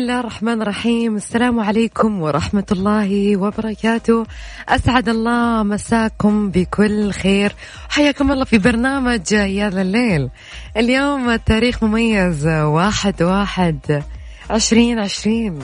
الله الرحمن الرحيم السلام عليكم ورحمة الله وبركاته أسعد الله مساكم بكل خير. حياكم الله في برنامج يا الليل. اليوم التاريخ مميز. واحد واحد. عشرين عشرين.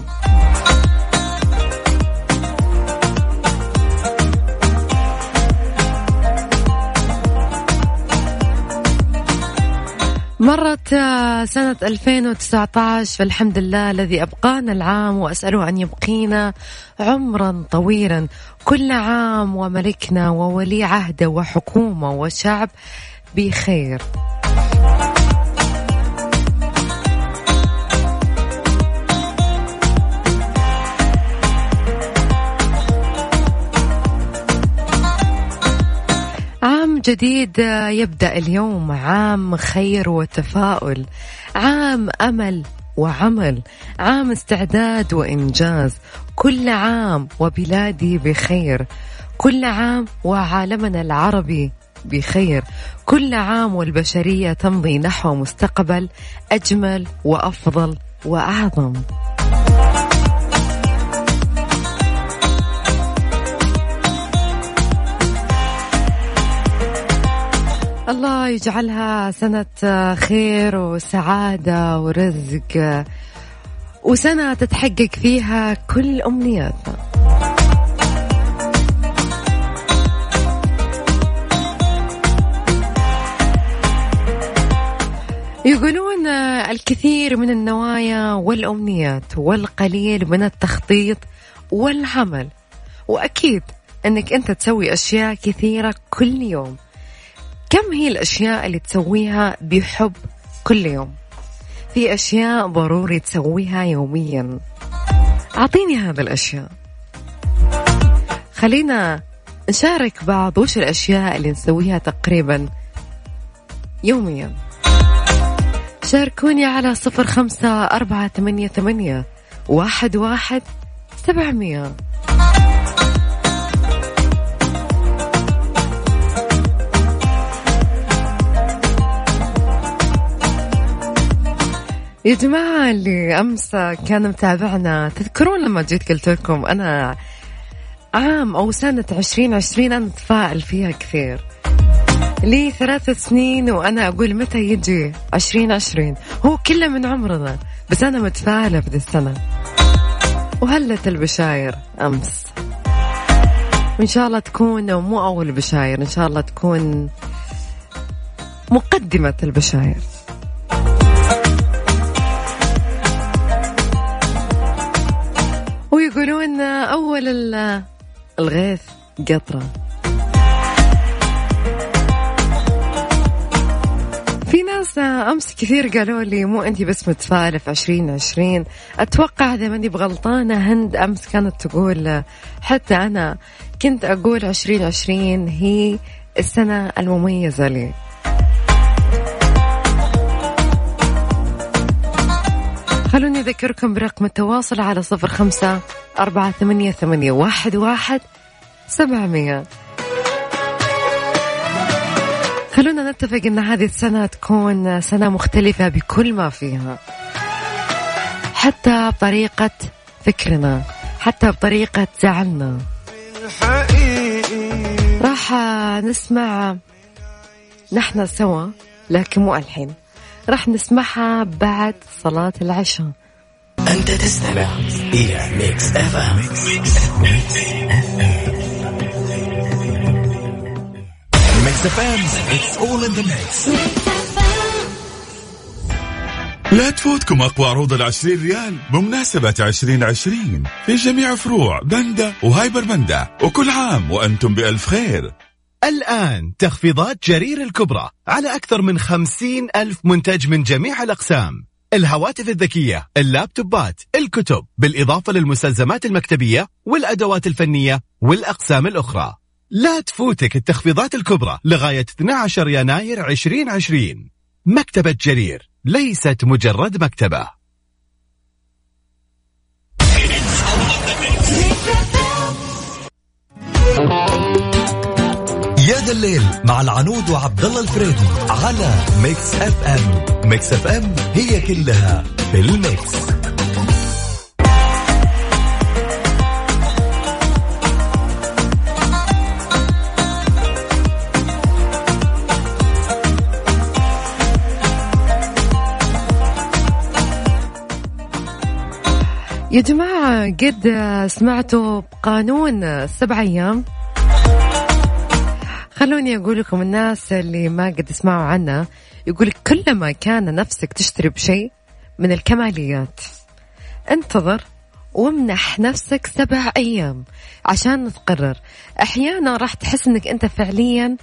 مرت آه، سنة 2019 فالحمد لله الذي أبقانا العام وأسأله أن يبقينا عمرا طويلا. كل عام وملكنا وولي عهده وحكومة وشعب بخير. جديد يبدأ اليوم عام خير وتفاؤل عام أمل وعمل عام استعداد وإنجاز كل عام وبلادي بخير كل عام وعالمنا العربي بخير كل عام والبشرية تمضي نحو مستقبل أجمل وأفضل وأعظم. الله يجعلها سنة خير وسعادة ورزق وسنة تتحقق فيها كل أمنياتنا. يقولون الكثير من النوايا والأمنيات والقليل من التخطيط والعمل وأكيد أنك أنت تسوي أشياء كثيرة كل يوم. كم هي الأشياء اللي تسويها بحب كل يوم؟ في أشياء ضروري تسويها يوميا. أعطيني هذه الأشياء. خلينا نشارك بعض وش الأشياء اللي نسويها تقريبا يوميا. شاركوني على صفر خمسة أربعة ثمانية ثمانية واحد واحد سبعمية. يا جماعة اللي أمس كان متابعنا. تذكرون لما جيت قلت لكم أنا عام أو سنة عشرين عشرين أنا أتفائل فيها كثير. لي ثلاث سنين وأنا أقول متى يجي عشرين عشرين؟ هو كله من عمرنا بس أنا متفائلة بذي السنة وهلت البشاير أمس. وإن شاء الله تكون مو أول بشاير إن شاء الله تكون مقدمة البشاير. ويقولون أول الغيث قطرة. في ناس أمس كثير قالوا لي مو أنت بس متفائلة عشرين عشرين. أتوقع إذا ماني بغلطانة هند أمس كانت تقول حتى أنا كنت أقول عشرين عشرين هي السنة المميزة لي. خلوني أذكركم برقم التواصل على صفر خمسة أربعة ثمانية, ثمانية واحد, واحد سبعمية. خلونا نتفق أن هذه السنة تكون سنة مختلفة بكل ما فيها. حتى بطريقة فكرنا حتى بطريقة زعلنا. راح نسمع نحن سوا لكن مو الحين. راح نسمعها بعد صلاة العشاء. أنت تستمع إلى Mix FM Mix FM It's all in the mix. لا تفوتكم أقوى عروض العشرين ريال بمناسبة عشرين عشرين في جميع فروع بندا وهايبر بندا وكل عام وأنتم بألف خير. الآن تخفيضات جرير الكبرى على أكثر من خمسين ألف منتج من جميع الأقسام. الهواتف الذكية اللابتوبات الكتب بالإضافة للمستلزمات المكتبية والأدوات الفنية والأقسام الأخرى. لا تفوتك التخفيضات الكبرى لغاية 12 يناير 2020 مكتبة جرير ليست مجرد مكتبة. يا ذا الليل مع العنود وعبد الله الفريدي على Mix FM. Mix FM هي كلها في ال Mix. يا جماعة قد سمعتوا بقانون السبع أيام؟ خلوني أقول لكم الناس اللي ما قد سمعوا عنه يقول كلما كان نفسك تشتري بشيء من الكماليات انتظر وامنح نفسك سبع أيام عشان تقرر أحيانا راح تحس أنك أنت فعليا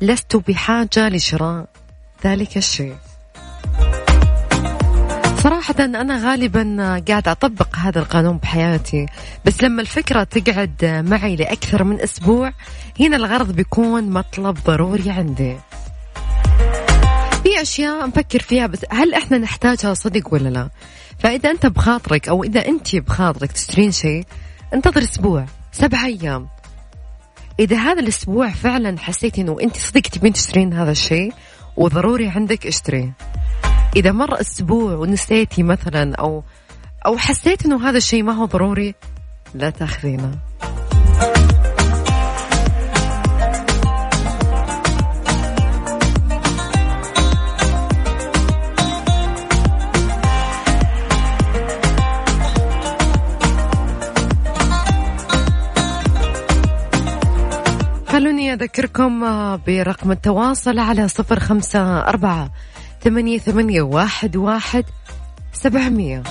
لست بحاجة لشراء ذلك الشيء. صراحة أنا غالبا قاعد أطبق هذا القانون بحياتي بس لما الفكرة تقعد معي لأكثر من أسبوع هنا الغرض بيكون مطلب ضروري عندي. في أشياء نفكر فيها بس هل إحنا نحتاجها صدق ولا لا؟ فإذا أنت بخاطرك أو إذا أنت بخاطرك تشترين شيء انتظر أسبوع سبع أيام. إذا هذا الأسبوع فعلا حسيتي إنه أنت صدق تبين تشترين هذا الشيء وضروري عندك اشتريه. إذا مر أسبوع ونسيتي مثلا أو أو حسيت إنه هذا الشيء ما هو ضروري لا تأخذينه. خلوني أذكركم برقم التواصل على صفر خمسة أربعة ثمانية ثمانية واحد واحد سبعمية.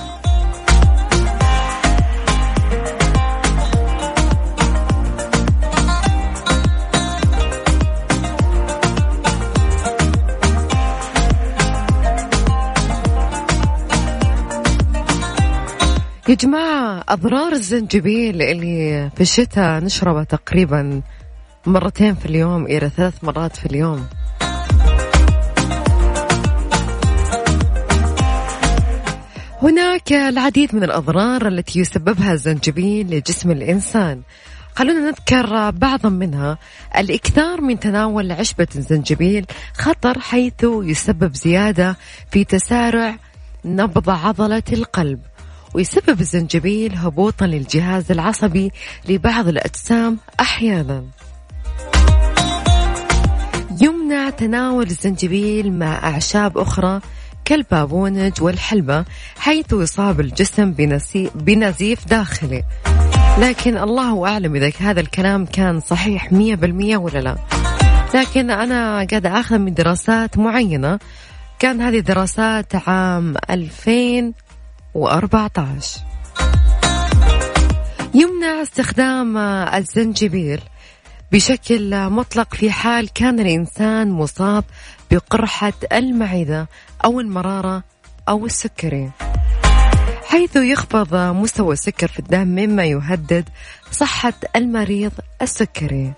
يا جماعة أضرار الزنجبيل اللي في الشتاء نشربه تقريبا مرتين في اليوم إلى ثلاث مرات في اليوم. هناك العديد من الأضرار التي يسببها الزنجبيل لجسم الإنسان. خلونا نذكر بعضا منها. الإكثار من تناول عشبة الزنجبيل خطر حيث يسبب زيادة في تسارع نبض عضلة القلب ويسبب الزنجبيل هبوطا للجهاز العصبي لبعض الأجسام أحيانا. يمنع تناول الزنجبيل مع أعشاب أخرى كالبابونج والحلبة حيث يصاب الجسم بنزيف داخلي. لكن الله أعلم إذا هذا الكلام كان صحيح مية بالمية ولا لا. لكن أنا قاعدة أخذ من دراسات معينة. كان هذه دراسات عام 2014 يمنع استخدام الزنجبيل. بشكل مطلق في حال كان الإنسان مصاب بقرحة المعدة أو المرارة أو السكري. حيث يخفض مستوى السكر في الدم مما يهدد صحة المريض السكري.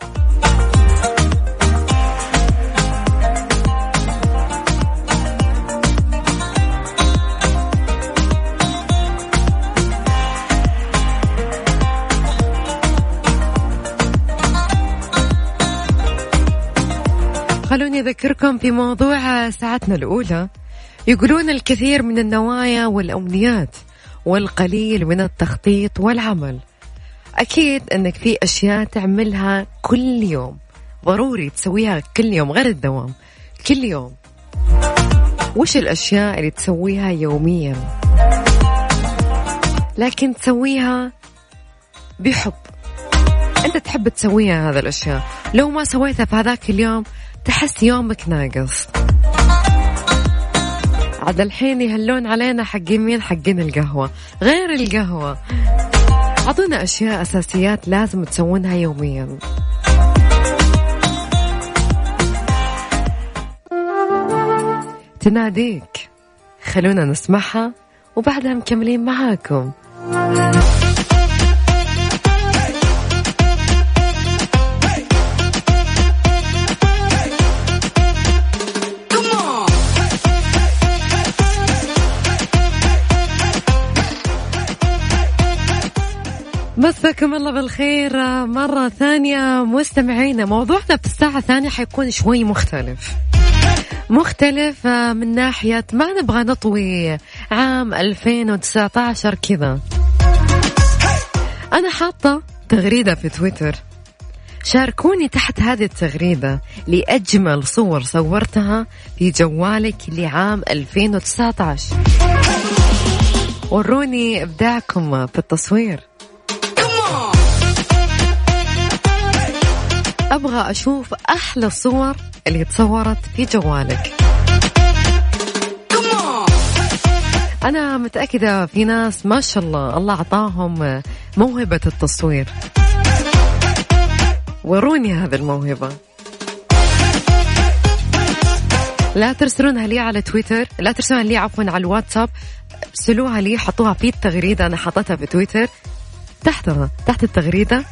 خلوني أذكركم في موضوع ساعتنا الأولى. يقولون الكثير من النوايا والأمنيات والقليل من التخطيط والعمل. أكيد أنك في أشياء تعملها كل يوم. ضروري تسويها كل يوم غير الدوام. كل يوم. وش الأشياء اللي تسويها يوميا؟ لكن تسويها بحب. أنت تحب تسويها هذا الأشياء. لو ما سويتها في هذاك اليوم تحس يومك ناقص. عاد الحين يهلون علينا حقين مين؟ حقين القهوة. غير القهوة. أعطونا أشياء أساسيات لازم تسوونها يوميا. تناديك. خلونا نسمعها وبعدها مكملين معاكم. مساكم الله بالخير. مرة ثانية مستمعينا موضوعنا في الساعة الثانية حيكون شوي مختلف. مختلف من ناحية ما نبغى نطوي عام 2019 كذا. أنا حاطة تغريدة في تويتر. شاركوني تحت هذه التغريدة لأجمل صور صورتها في جوالك لعام 2019 وروني إبداعكم في التصوير. أبغى أشوف أحلى الصور اللي تصورت في جوالك. أنا متأكدة في ناس ما شاء الله الله أعطاهم موهبة التصوير. وروني هذه الموهبة. لا ترسلونها لي على تويتر لا ترسلونها لي عفوا على الواتساب. ارسلوها لي حطوها في التغريدة أنا حطيتها في تويتر. تحتها تحت التغريدة.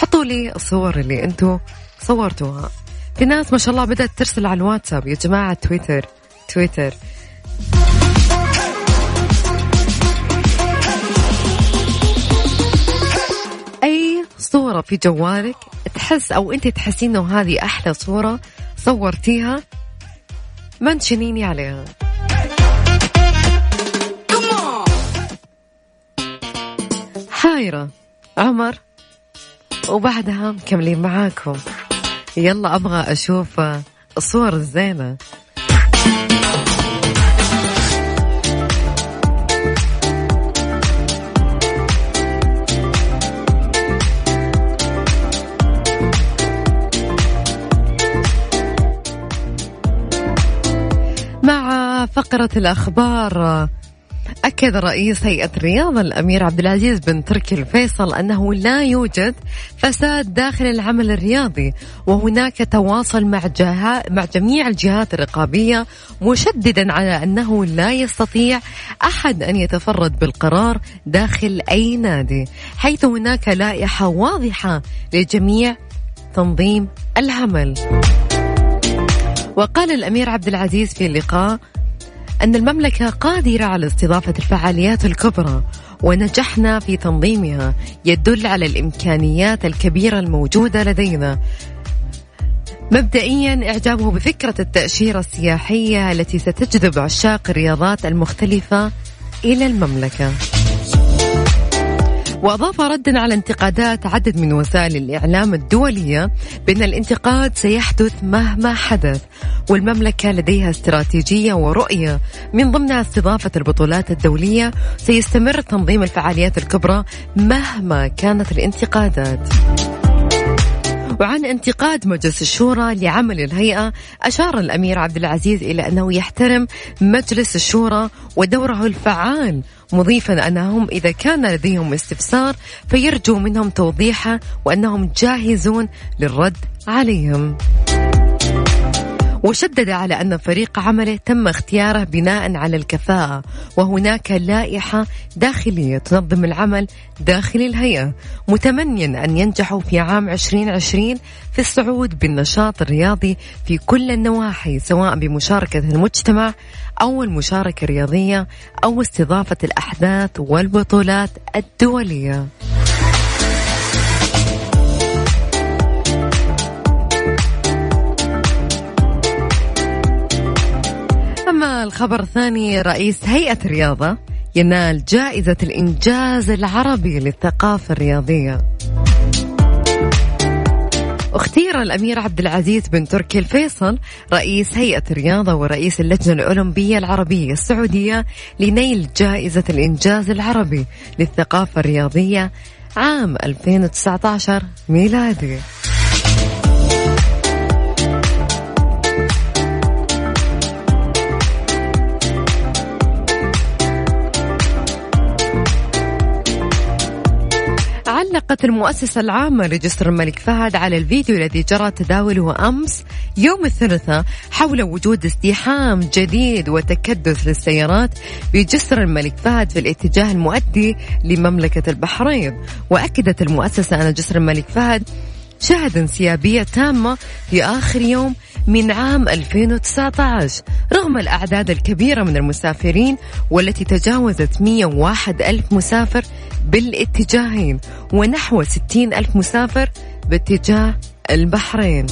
حطوا لي الصور اللي أنتم صورتوها. في ناس ما شاء الله بدأت ترسل على الواتساب يا جماعة تويتر تويتر. أي صورة في جوالك تحس أو أنت تحسين أنه هذه أحلى صورة صورتيها؟ منشنيني عليها؟ حايرة عمر. وبعدها مكملين معاكم. يلا أبغى أشوف الصور الزينة. مع فقرة الأخبار أكد رئيس هيئة الرياضة الأمير عبد العزيز بن تركي الفيصل أنه لا يوجد فساد داخل العمل الرياضي وهناك تواصل مع مع جميع الجهات الرقابية مشددا على أنه لا يستطيع أحد أن يتفرد بالقرار داخل أي نادي حيث هناك لائحة واضحة لجميع تنظيم العمل. وقال الأمير عبد العزيز في اللقاء أن المملكة قادرة على استضافة الفعاليات الكبرى ونجحنا في تنظيمها يدل على الإمكانيات الكبيرة الموجودة لدينا. مبدئيا إعجابه بفكرة التأشيرة السياحية التي ستجذب عشاق الرياضات المختلفة إلى المملكة. وأضاف ردا على انتقادات عدد من وسائل الإعلام الدولية بأن الانتقاد سيحدث مهما حدث والمملكة لديها استراتيجية ورؤية. من ضمنها استضافة البطولات الدولية سيستمر تنظيم الفعاليات الكبرى مهما كانت الانتقادات. وعن انتقاد مجلس الشورى لعمل الهيئة أشار الأمير عبد العزيز إلى أنه يحترم مجلس الشورى ودوره الفعال مضيفا أنهم إذا كان لديهم استفسار فيرجو منهم توضيحه وأنهم جاهزون للرد عليهم. وشدد على أن فريق عمله تم اختياره بناء على الكفاءة وهناك لائحة داخلية تنظم العمل داخل الهيئة متمنيا أن ينجحوا في عام 2020 في الصعود بالنشاط الرياضي في كل النواحي سواء بمشاركة المجتمع أو المشاركة الرياضية أو استضافة الأحداث والبطولات الدولية. الخبر الثاني رئيس هيئة الرياضة ينال جائزة الإنجاز العربي للثقافة الرياضية. اختير الأمير عبد العزيز بن تركي الفيصل رئيس هيئة الرياضة ورئيس اللجنة الأولمبية العربية السعودية لنيل جائزة الإنجاز العربي للثقافة الرياضية عام 2019 ميلادي. علقت المؤسسة العامة لجسر الملك فهد على الفيديو الذي جرى تداوله أمس يوم الثلاثاء حول وجود ازدحام جديد وتكدس للسيارات بجسر الملك فهد في الاتجاه المؤدي لمملكة البحرين. وأكدت المؤسسة أن جسر الملك فهد شهد انسيابية تامة في آخر يوم من عام 2019 رغم الأعداد الكبيرة من المسافرين والتي تجاوزت 101 ألف مسافر بالاتجاهين ونحو 60 ألف مسافر باتجاه البحرين.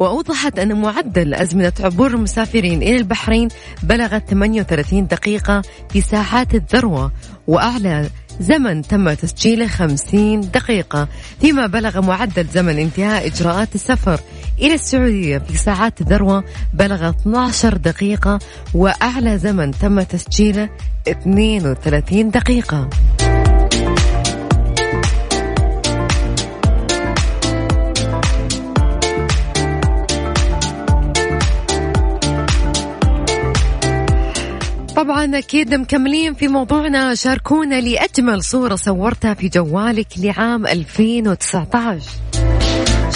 وأوضحت أن معدل أزمنة عبور المسافرين إلى البحرين بلغت 38 دقيقة في ساعات الذروة وأعلى زمن تم تسجيله 50 دقيقة فيما بلغ معدل زمن انتهاء إجراءات السفر إلى السعودية في ساعات الذروة بلغ 12 دقيقة وأعلى زمن تم تسجيله 32 دقيقة. طبعا أكيد مكملين في موضوعنا. شاركونا لأجمل صورة صورتها في جوالك لعام 2019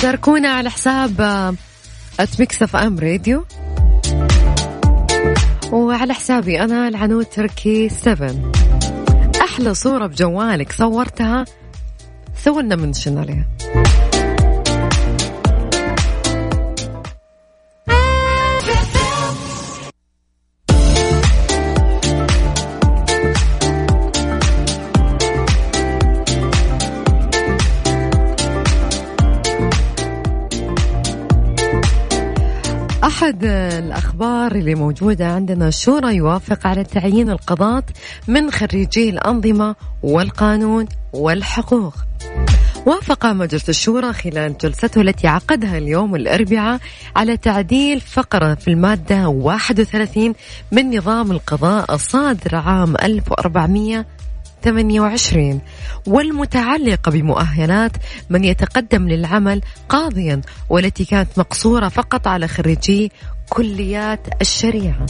شاركونا على حساب at Mix FM Radio وعلى حسابي أنا العنود تركي 7 أحلى صورة بجوالك صورتها. سووا لنا mention عليها أحد الأخبار اللي موجودة عندنا شورى يوافق على تعيين القضاة من خريجي الأنظمة والقانون والحقوق. وافق مجلس الشورى خلال جلسته التي عقدها اليوم الأربعاء على تعديل فقرة في المادة 31 من نظام القضاء الصادر عام 1400 28 والمتعلقة بمؤهلات من يتقدم للعمل قاضيا والتي كانت مقصورة فقط على خريجي كليات الشريعة.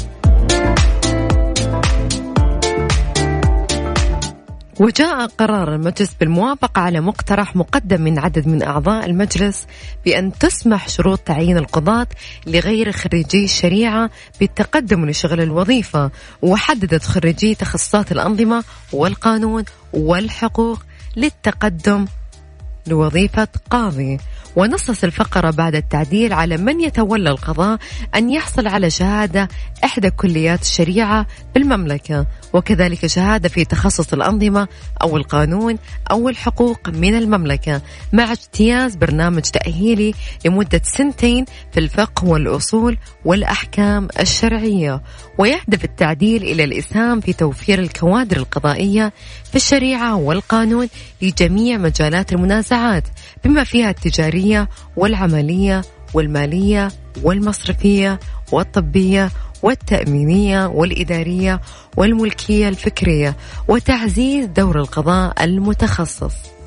وجاء قرار المجلس بالموافقة على مقترح مقدم من عدد من أعضاء المجلس بأن تسمح شروط تعيين القضاة لغير خريجي الشريعة بالتقدم لشغل الوظيفة وحددت خريجي تخصصات الأنظمة والقانون والحقوق للتقدم لوظيفة قاضي. ونصص الفقرة بعد التعديل على من يتولى القضاء أن يحصل على شهادة إحدى كليات الشريعة بالمملكة. وكذلك شهادة في تخصص الأنظمة أو القانون أو الحقوق من المملكة. مع اجتياز برنامج تأهيلي لمدة سنتين في الفقه والأصول والأحكام الشرعية. ويهدف التعديل إلى الإسهام في توفير الكوادر القضائية في الشريعة والقانون لجميع مجالات المنازعات بما فيها التجارية والعملية والمالية والمصرفية والطبية والتأمينية والإدارية والملكية الفكرية وتعزيز دور القضاء المتخصص.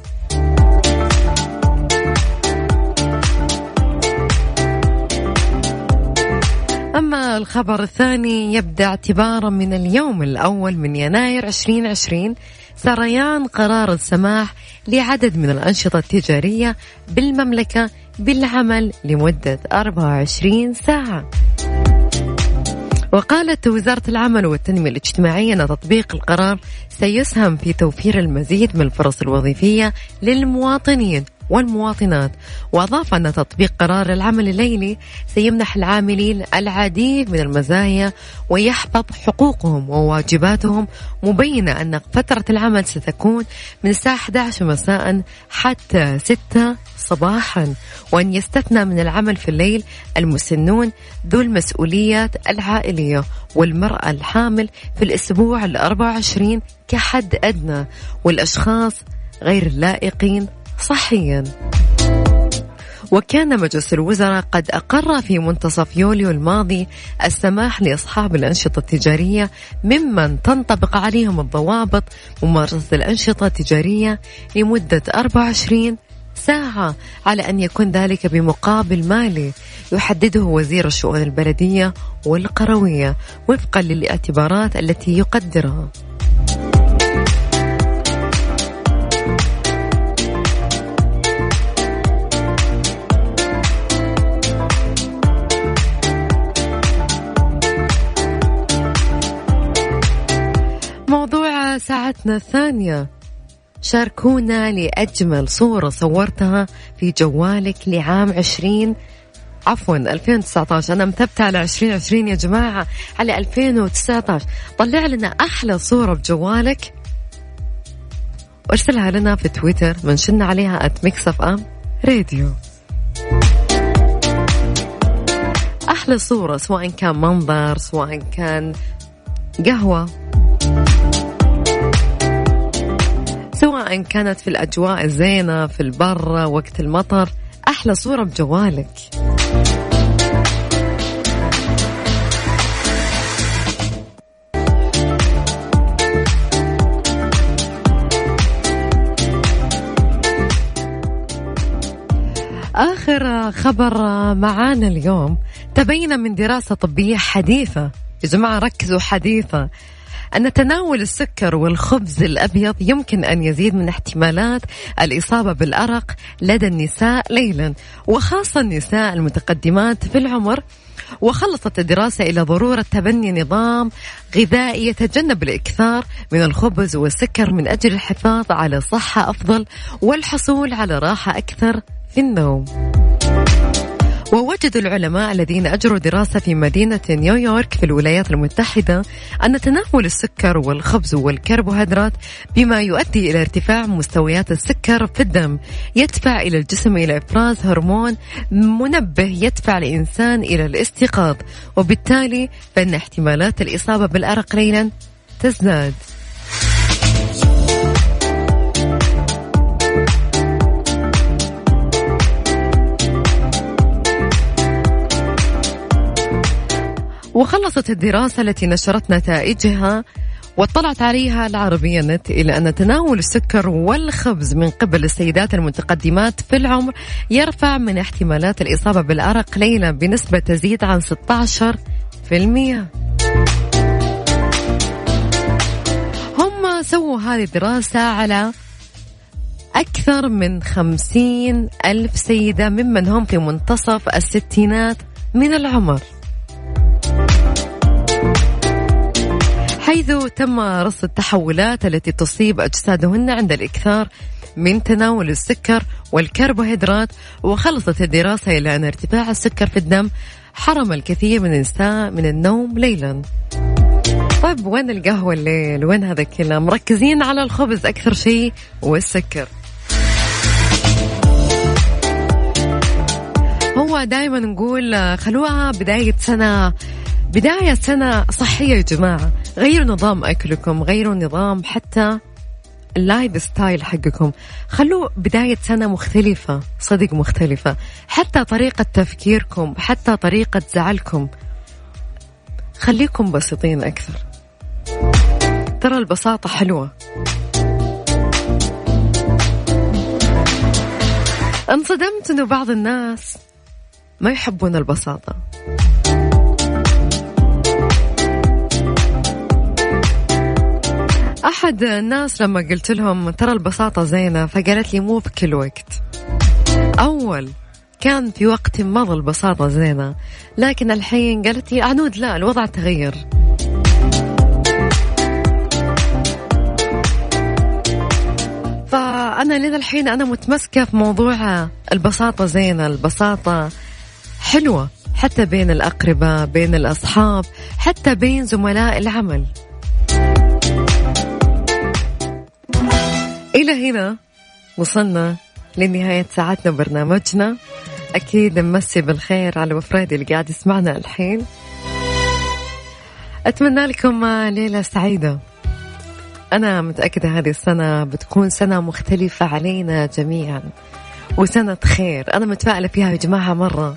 أما الخبر الثاني يبدأ اعتبارا من اليوم الأول من يناير 2020 سريان قرار السماح لعدد من الأنشطة التجارية بالمملكة بالعمل لمدة 24 ساعة. وقالت وزارة العمل والتنمية الاجتماعية أن تطبيق القرار سيسهم في توفير المزيد من الفرص الوظيفية للمواطنين والمواطنات. وأضاف أن تطبيق قرار العمل الليلي سيمنح العاملين العديد من المزايا ويحفظ حقوقهم وواجباتهم مبينة أن فترة العمل ستكون من الساعة 11 مساء حتى 6 صباحا. وأن يستثنى من العمل في الليل المسنون ذو المسؤوليات العائلية والمرأة الحامل في الأسبوع الأربع وعشرين كحد أدنى والأشخاص غير اللائقين صحيا وكان مجلس الوزراء قد أقر في منتصف يوليو الماضي السماح لأصحاب الأنشطة التجارية ممن تنطبق عليهم الضوابط ممارسة الأنشطة التجارية لمدة 24 ساعة على أن يكون ذلك بمقابل مالي يحدده وزير الشؤون البلدية والقروية وفقا للاعتبارات التي يقدرها. ساعتنا الثانية. شاركونا لأجمل صورة صورتها في جوالك لعام عشرين. عفوا 2019 أنا مثبتة على 2020 يا جماعة على 2019 طلع لنا أحلى صورة بجوالك. وارسلها لنا في تويتر منشنا عليها at Mix FM Radio أحلى صورة سواء كان منظر سواء كان قهوة. سواء كانت في الأجواء الزينة في البر وقت المطر أحلى صورة بجوالك. آخر خبر معانا اليوم تبين من دراسة طبية حديثة. يا جماعة ركزوا حديثة. أن تناول السكر والخبز الأبيض يمكن أن يزيد من احتمالات الإصابة بالأرق لدى النساء ليلا وخاصة النساء المتقدمات في العمر. وخلصت الدراسة إلى ضرورة تبني نظام غذائي يتجنب الإكثار من الخبز والسكر من أجل الحفاظ على صحة أفضل والحصول على راحة أكثر في النوم. ووجد العلماء الذين أجروا دراسة في مدينة نيويورك في الولايات المتحدة أن تناول السكر والخبز والكربوهيدرات بما يؤدي إلى ارتفاع مستويات السكر في الدم يدفع إلى الجسم إلى إفراز هرمون منبه يدفع الإنسان إلى الاستيقاظ وبالتالي فإن احتمالات الإصابة بالأرق ليلا تزداد. وخلصت الدراسة التي نشرت نتائجها واطلعت عليها العربية نت إلى أن تناول السكر والخبز من قبل السيدات المتقدمات في العمر. يرفع من احتمالات الإصابة بالأرق ليلا بنسبة تزيد عن 16 في المية. هم سووا هذه الدراسة على أكثر من خمسين ألف سيدة ممن هم في منتصف الستينات من العمر. حيث تم رصد التحولات التي تصيب أجسادهن عند الإكثار من تناول السكر والكربوهيدرات وخلصت الدراسة إلى أن ارتفاع السكر في الدم حرم الكثير من النساء من النوم ليلا. طيب وين القهوة الليل؟ وين هذا كله مركزين على الخبز أكثر شيء والسكر. هو دائما نقول خلوها بداية سنة بداية سنة صحية يا جماعة. غيروا نظام أكلكم غيروا نظام حتى ال lifestyle حقكم. خلوا بداية سنة مختلفة صدق مختلفة. حتى طريقة تفكيركم حتى طريقة زعلكم. خليكم بسيطين أكثر. ترى البساطة حلوة. انصدمت إنه بعض الناس ما يحبون البساطة. أحد الناس لما قلت لهم ترى البساطة زينة فقالت لي مو في كل وقت. أول كان في وقت مضى البساطة زينة لكن الحين قالت لي عنود لا الوضع تغير. فأنا لذا الحين أنا متمسكة في موضوع البساطة زينة البساطة حلوة حتى بين الأقرباء بين الأصحاب حتى بين زملاء العمل. إلى هنا وصلنا لنهاية ساعتنا برنامجنا أكيد نمسي بالخير على وفريدي اللي قاعد يسمعنا الحين. أتمنى لكم ليلة سعيدة. أنا متأكدة هذه السنة بتكون سنة مختلفة علينا جميعا. وسنة خير. أنا متفائلة فيها يا جماعة مرة.